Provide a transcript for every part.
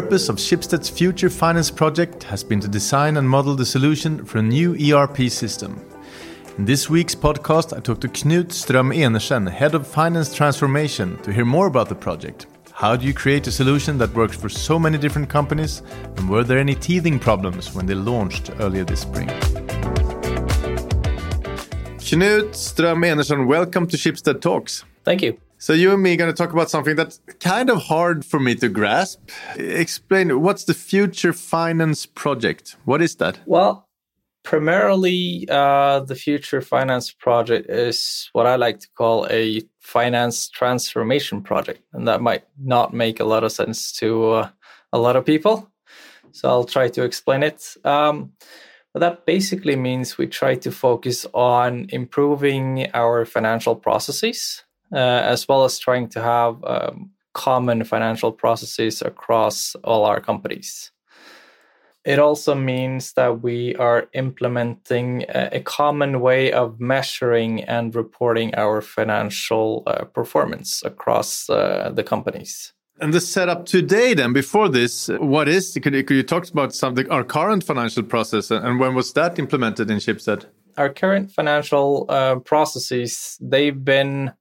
purpose of Schibsted's future finance project has been to design and model the solution for a new ERP system. In this week's podcast, I talked to Knut Ström Enersen, Head of Finance Transformation, to hear more about the project. How do you create a solution that works for so many different companies? And were there any teething problems when they launched earlier this spring? Knut Ström Enersen, welcome to Schibsted Talks. Thank you. So you and me are going to talk about something that's kind of hard for me to grasp. Explain what's the Future Finance Project? What is that? Well, primarily uh, the Future Finance Project is what I like to call a finance transformation project, and that might not make a lot of sense to uh, a lot of people. So I'll try to explain it. Um, but that basically means we try to focus on improving our financial processes, as well as trying to have um, common financial processes across all our companies. It also means that we are implementing a, a common way of measuring and reporting our financial uh, performance across uh, the companies. And the setup today, then, before this, what is? Could you, could you talk about something, our current financial process, and when was that implemented in Schibsted? Our current financial uh, processes, they've been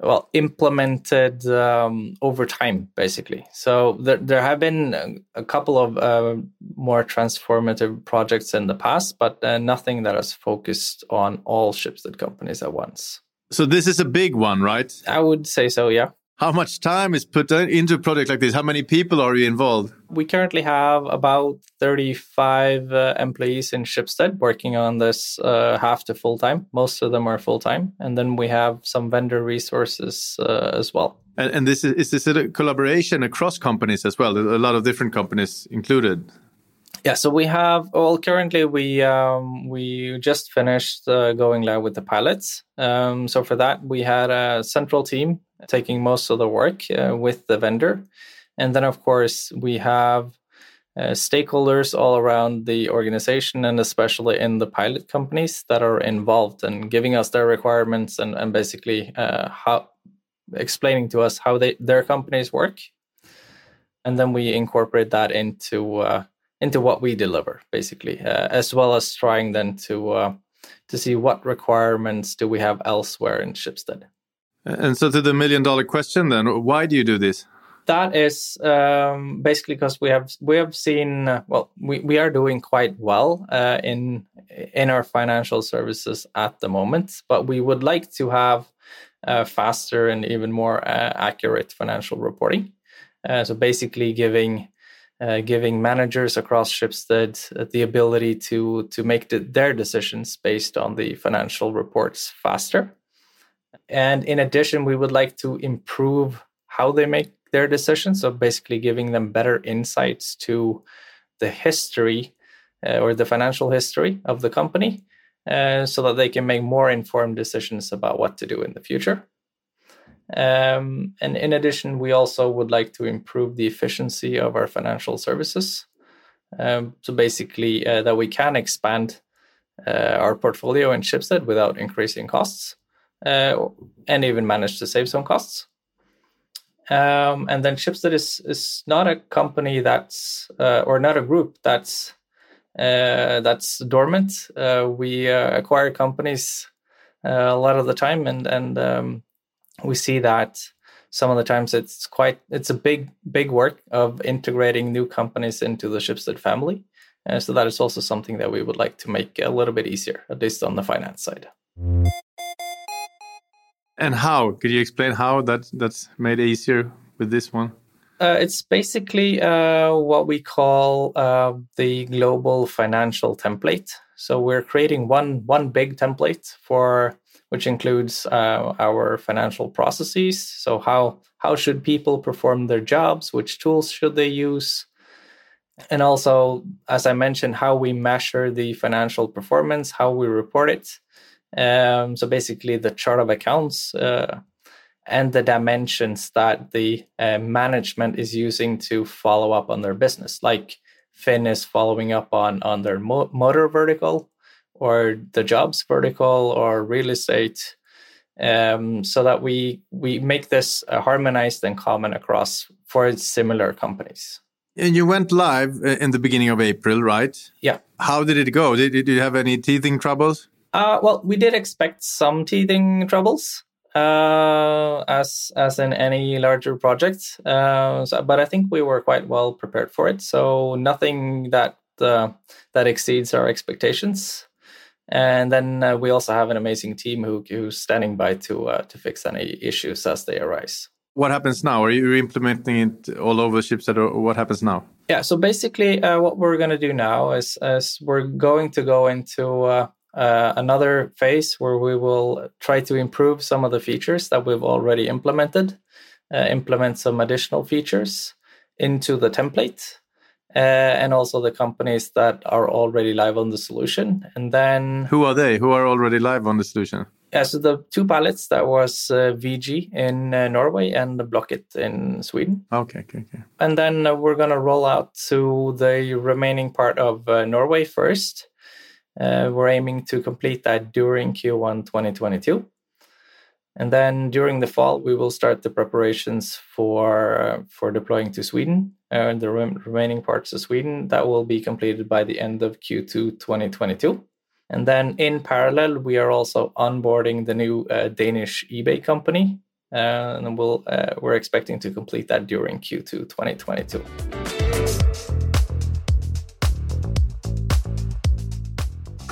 well implemented um, over time basically. So there, there have been a couple of uh, more transformative projects in the past but uh, nothing that has focused on all Schibsted companies at once. So this is a big one right? I would say so yeah how much time is put into a project like this? How many people are you involved? We currently have about 35 uh, employees in Schibsted working on this uh, half to full time. Most of them are full time. And then we have some vendor resources uh, as well. And, and, this is, is this a collaboration across companies as well? A lot of different companies included. Yeah, so we have well currently we um, we just finished uh, going live with the pilots. Um, so for that we had a central team taking most of the work uh, with the vendor, and then of course we have uh, stakeholders all around the organization and especially in the pilot companies that are involved and giving us their requirements and, and basically uh, how explaining to us how they their companies work, and then we incorporate that into uh, into what we deliver basically uh, as well as trying then to uh, to see what requirements do we have elsewhere in Schibsted and so to the million dollar question then why do you do this that is um, basically because we have we have seen uh, well we, we are doing quite well uh, in in our financial services at the moment but we would like to have uh, faster and even more uh, accurate financial reporting so basically giving uh, giving managers across Schibsted the ability to to make the, their decisions based on the financial reports faster. And in addition, we would like to improve how they make their decisions. So basically, giving them better insights to the history uh, or the financial history of the company, uh, so that they can make more informed decisions about what to do in the future. Um, and in addition, we also would like to improve the efficiency of our financial services. Um, so basically, uh, that we can expand uh, our portfolio in Schibsted without increasing costs, and even manage to save some costs. Um, and then Schibsted is is not a company that's uh, or not a group that's uh, that's dormant. Uh, we acquire companies a lot of the time, and and um, we see that some of the times it's quite it's a big big work of integrating new companies into the Schibsted family. Uh, so that is also something that we would like to make a little bit easier, at least on the finance side. And how? Could you explain how that that's made easier with this one? Uh, it's basically uh, what we call uh, the global financial template. So we're creating one one big template for which includes uh, our financial processes. So how how should people perform their jobs? Which tools should they use? And also, as I mentioned, how we measure the financial performance, how we report it. Um, so basically, the chart of accounts uh, and the dimensions that the uh, management is using to follow up on their business, like Finn is following up on on their mo- motor vertical, or the jobs vertical or real estate um, so that we we make this uh, harmonized and common across for similar companies And you went live uh, in the beginning of April, right? Yeah. How did it go? Did, did you have any teething troubles? Uh, well, we did expect some teething troubles, uh, as as in any larger project. Uh, so, but I think we were quite well prepared for it. So nothing that uh, that exceeds our expectations. And then uh, we also have an amazing team who who's standing by to uh, to fix any issues as they arise. What happens now? Are you implementing it all over Schibsted, or what happens now? Yeah. So basically, uh, what we're going to do now is, is we're going to go into uh, uh, another phase where we will try to improve some of the features that we've already implemented, uh, implement some additional features into the template, uh, and also the companies that are already live on the solution. And then who are they? Who are already live on the solution? Yeah, so the two pilots that was uh, VG in uh, Norway and Blocket in Sweden. Okay, okay, okay. And then uh, we're gonna roll out to the remaining part of uh, Norway first. Uh, we're aiming to complete that during Q1 2022. And then during the fall, we will start the preparations for for deploying to Sweden uh, the rem- remaining parts of Sweden. That will be completed by the end of Q2 2022. And then in parallel, we are also onboarding the new uh, Danish eBay company, uh, and we'll uh, we're expecting to complete that during Q2 2022.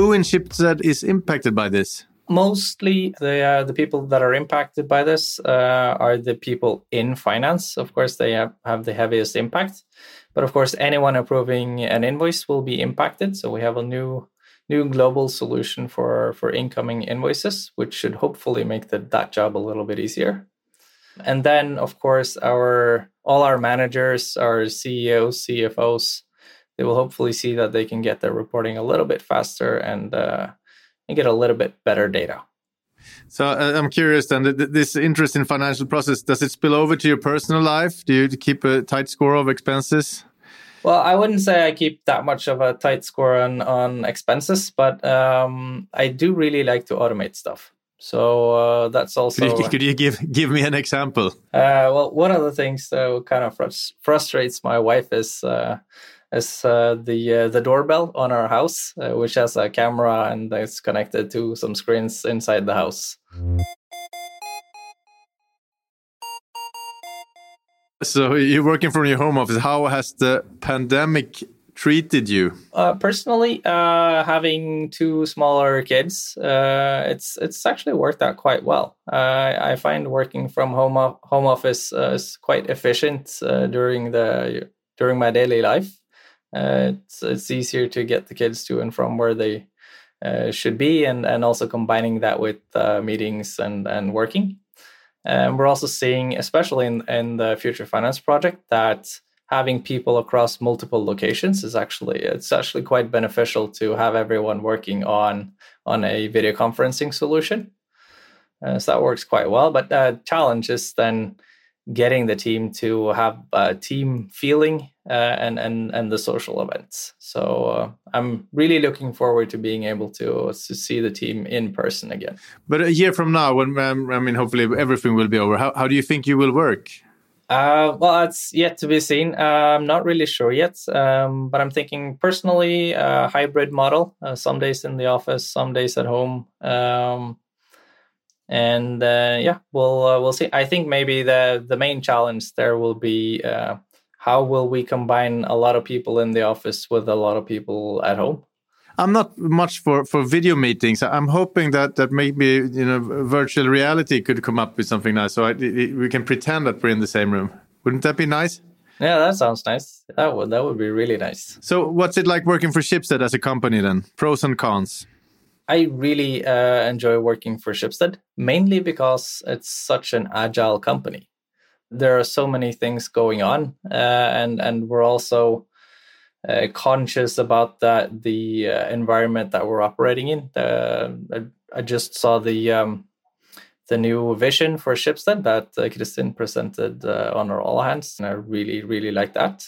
Who in Schibsted is impacted by this? mostly the uh, the people that are impacted by this uh, are the people in finance. Of course, they have, have the heaviest impact, but of course, anyone approving an invoice will be impacted. So we have a new new global solution for for incoming invoices, which should hopefully make the, that job a little bit easier. And then, of course, our all our managers, our CEOs, CFOs, they will hopefully see that they can get their reporting a little bit faster and uh, and get a little bit better data. So uh, I'm curious then, this interest in financial process, does it spill over to your personal life? Do you keep a tight score of expenses? Well, I wouldn't say I keep that much of a tight score on, on expenses, but um, I do really like to automate stuff. So uh, that's also. Could you, could you, give give me an example? Uh, well, one of the things that kind of frustrates my wife is uh, is uh, the uh, the doorbell on our house, uh, which has a camera and it's connected to some screens inside the house. So you're working from your home office. How has the pandemic treated you? Uh, personally, uh, having two smaller kids, uh, it's it's actually worked out quite well. I find working from home home office is quite efficient during the during my daily life. Uh, it's it's easier to get the kids to and from where they uh, should be, and and also combining that with uh, meetings and and working. And we're also seeing, especially in in the future finance project, that having people across multiple locations is actually it's actually quite beneficial to have everyone working on on a video conferencing solution. Uh, so that works quite well. But uh, challenge is then getting the team to have a team feeling and and and the social events. So uh, I'm really looking forward to being able to to see the team in person again. But a year from now, when um, I mean, hopefully everything will be over. How how do you think you will work? Uh, well, it's yet to be seen. Uh, I'm not really sure yet, um, but I'm thinking personally a hybrid model. Uh, some days in the office, some days at home. Um, and uh, yeah, we'll uh, we'll see. I think maybe the the main challenge there will be uh, how will we combine a lot of people in the office with a lot of people at home. I'm not much for, for video meetings. I'm hoping that that maybe you know virtual reality could come up with something nice, so I, we can pretend that we're in the same room. Wouldn't that be nice? Yeah, that sounds nice. That would that would be really nice. So, what's it like working for Schibsted as a company then? Pros and cons. I really uh, enjoy working for Schibsted mainly because it's such an agile company. There are so many things going on, uh, and and we're also uh, conscious about that the uh, environment that we're operating in. I, I, just saw the um, the new vision for Schibsted that uh, Kristin presented uh, on our all hands, and I really really like that.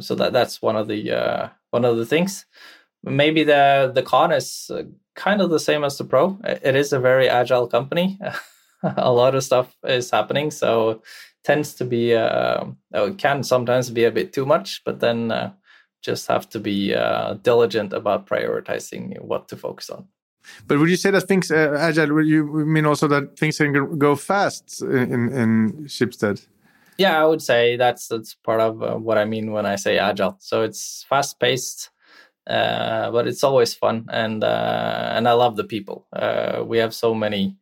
so that that's one of the one of the things maybe the the con is uh, kind of the same as the pro. It is a very agile company. a lot of stuff is happening, so tends to be uh, it can sometimes be a bit too much, but then uh, just have to be uh, diligent about prioritizing what to focus on. But would you say that things uh, agile? Would you mean also that things can go fast in in Schibsted? Yeah, I would say that's that's part of uh, what I mean when I say agile. So it's fast paced, uh, but it's always fun, and uh, and I love the people. Uh, we have so many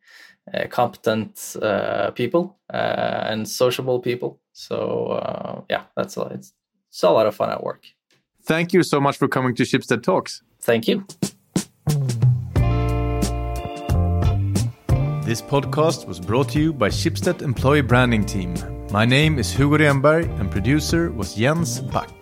Uh, competent uh, people uh, and sociable people. So yeah, that's a, it's, it's a lot of fun at work. Thank you so much for coming to Schibsted Talks. Thank you. This podcast was brought to you by Schibsted Employee Branding Team. My name is Hugo Renberg and producer was Jens Back.